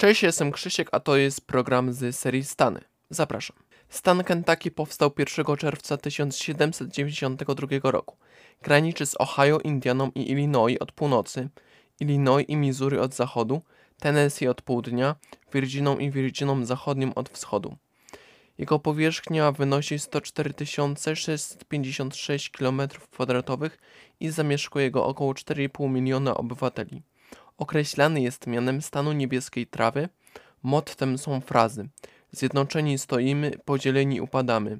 Cześć, jestem Krzysiek, a to jest program z serii Stany. Zapraszam. Stan Kentucky powstał 1 czerwca 1792 roku. Graniczy z Ohio, Indianą i Illinois od północy, Illinois i Missouri od zachodu, Tennessee od południa, Virginią i Virginią zachodnią od wschodu. Jego powierzchnia wynosi 104 656 km2 i zamieszkuje go około 4,5 miliona obywateli. Określany jest mianem stanu niebieskiej trawy. Mottem są frazy Zjednoczeni stoimy, podzieleni upadamy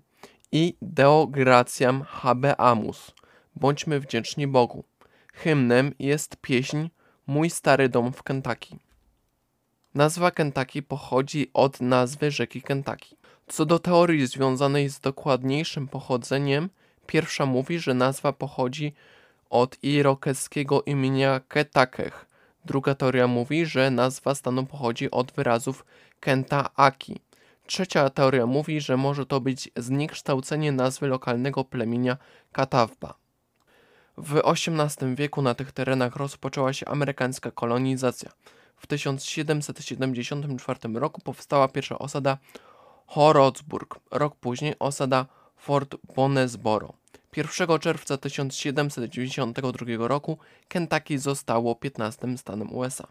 i Deo gratiam habeamus. Bądźmy wdzięczni Bogu. Hymnem jest pieśń Mój stary dom w Kentucky. Nazwa Kentucky pochodzi od nazwy rzeki Kentucky. Co do teorii związanej z dokładniejszym pochodzeniem, pierwsza mówi, że nazwa pochodzi od irokeskiego imienia Ketakech. Druga teoria mówi, że nazwa stanu pochodzi od wyrazów Kenta-Aki. Trzecia teoria mówi, że może to być zniekształcenie nazwy lokalnego plemienia Katawba. W XVIII wieku na tych terenach rozpoczęła się amerykańska kolonizacja. W 1774 roku powstała pierwsza osada Horocburg, rok później osada Fort Bonesboro. 1 czerwca 1792 roku Kentucky zostało 15 stanem USA.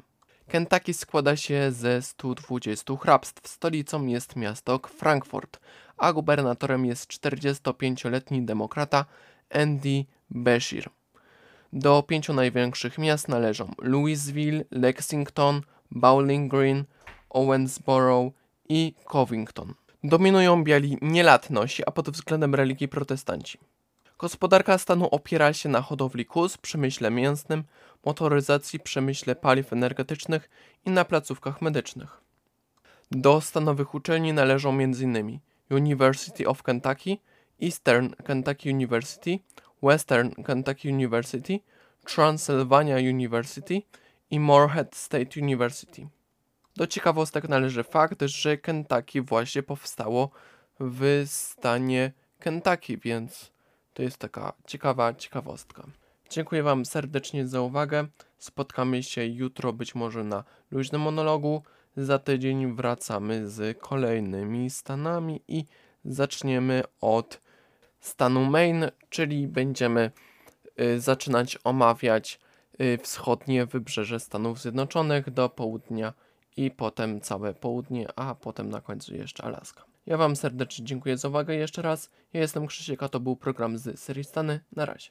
Kentucky składa się ze 120 hrabstw. Stolicą jest miasto Frankfurt, a gubernatorem jest 45-letni demokrata Andy Beshear. Do pięciu największych miast należą Louisville, Lexington, Bowling Green, Owensboro i Covington. Dominują biali nielatnosi, a pod względem religii protestanci. Gospodarka stanu opiera się na hodowli kóz, przemyśle mięsnym, motoryzacji, przemyśle paliw energetycznych i na placówkach medycznych. Do stanowych uczelni należą m.in. University of Kentucky, Eastern Kentucky University, Western Kentucky University, Transylvania University i Morehead State University. Do ciekawostek należy fakt, że Kentucky właśnie powstało w stanie Kentucky, więc to jest taka ciekawa ciekawostka. Dziękuję Wam serdecznie za uwagę. Spotkamy się jutro, być może na luźnym monologu. Za tydzień wracamy z kolejnymi stanami i zaczniemy od stanu Maine, czyli będziemy y, zaczynać omawiać y, wschodnie wybrzeże Stanów Zjednoczonych do południa i potem całe południe, a potem na końcu jeszcze Alaska. Ja Wam serdecznie dziękuję za uwagę jeszcze raz. Ja jestem Krzysiek, a to był program z serii Stany. Na razie.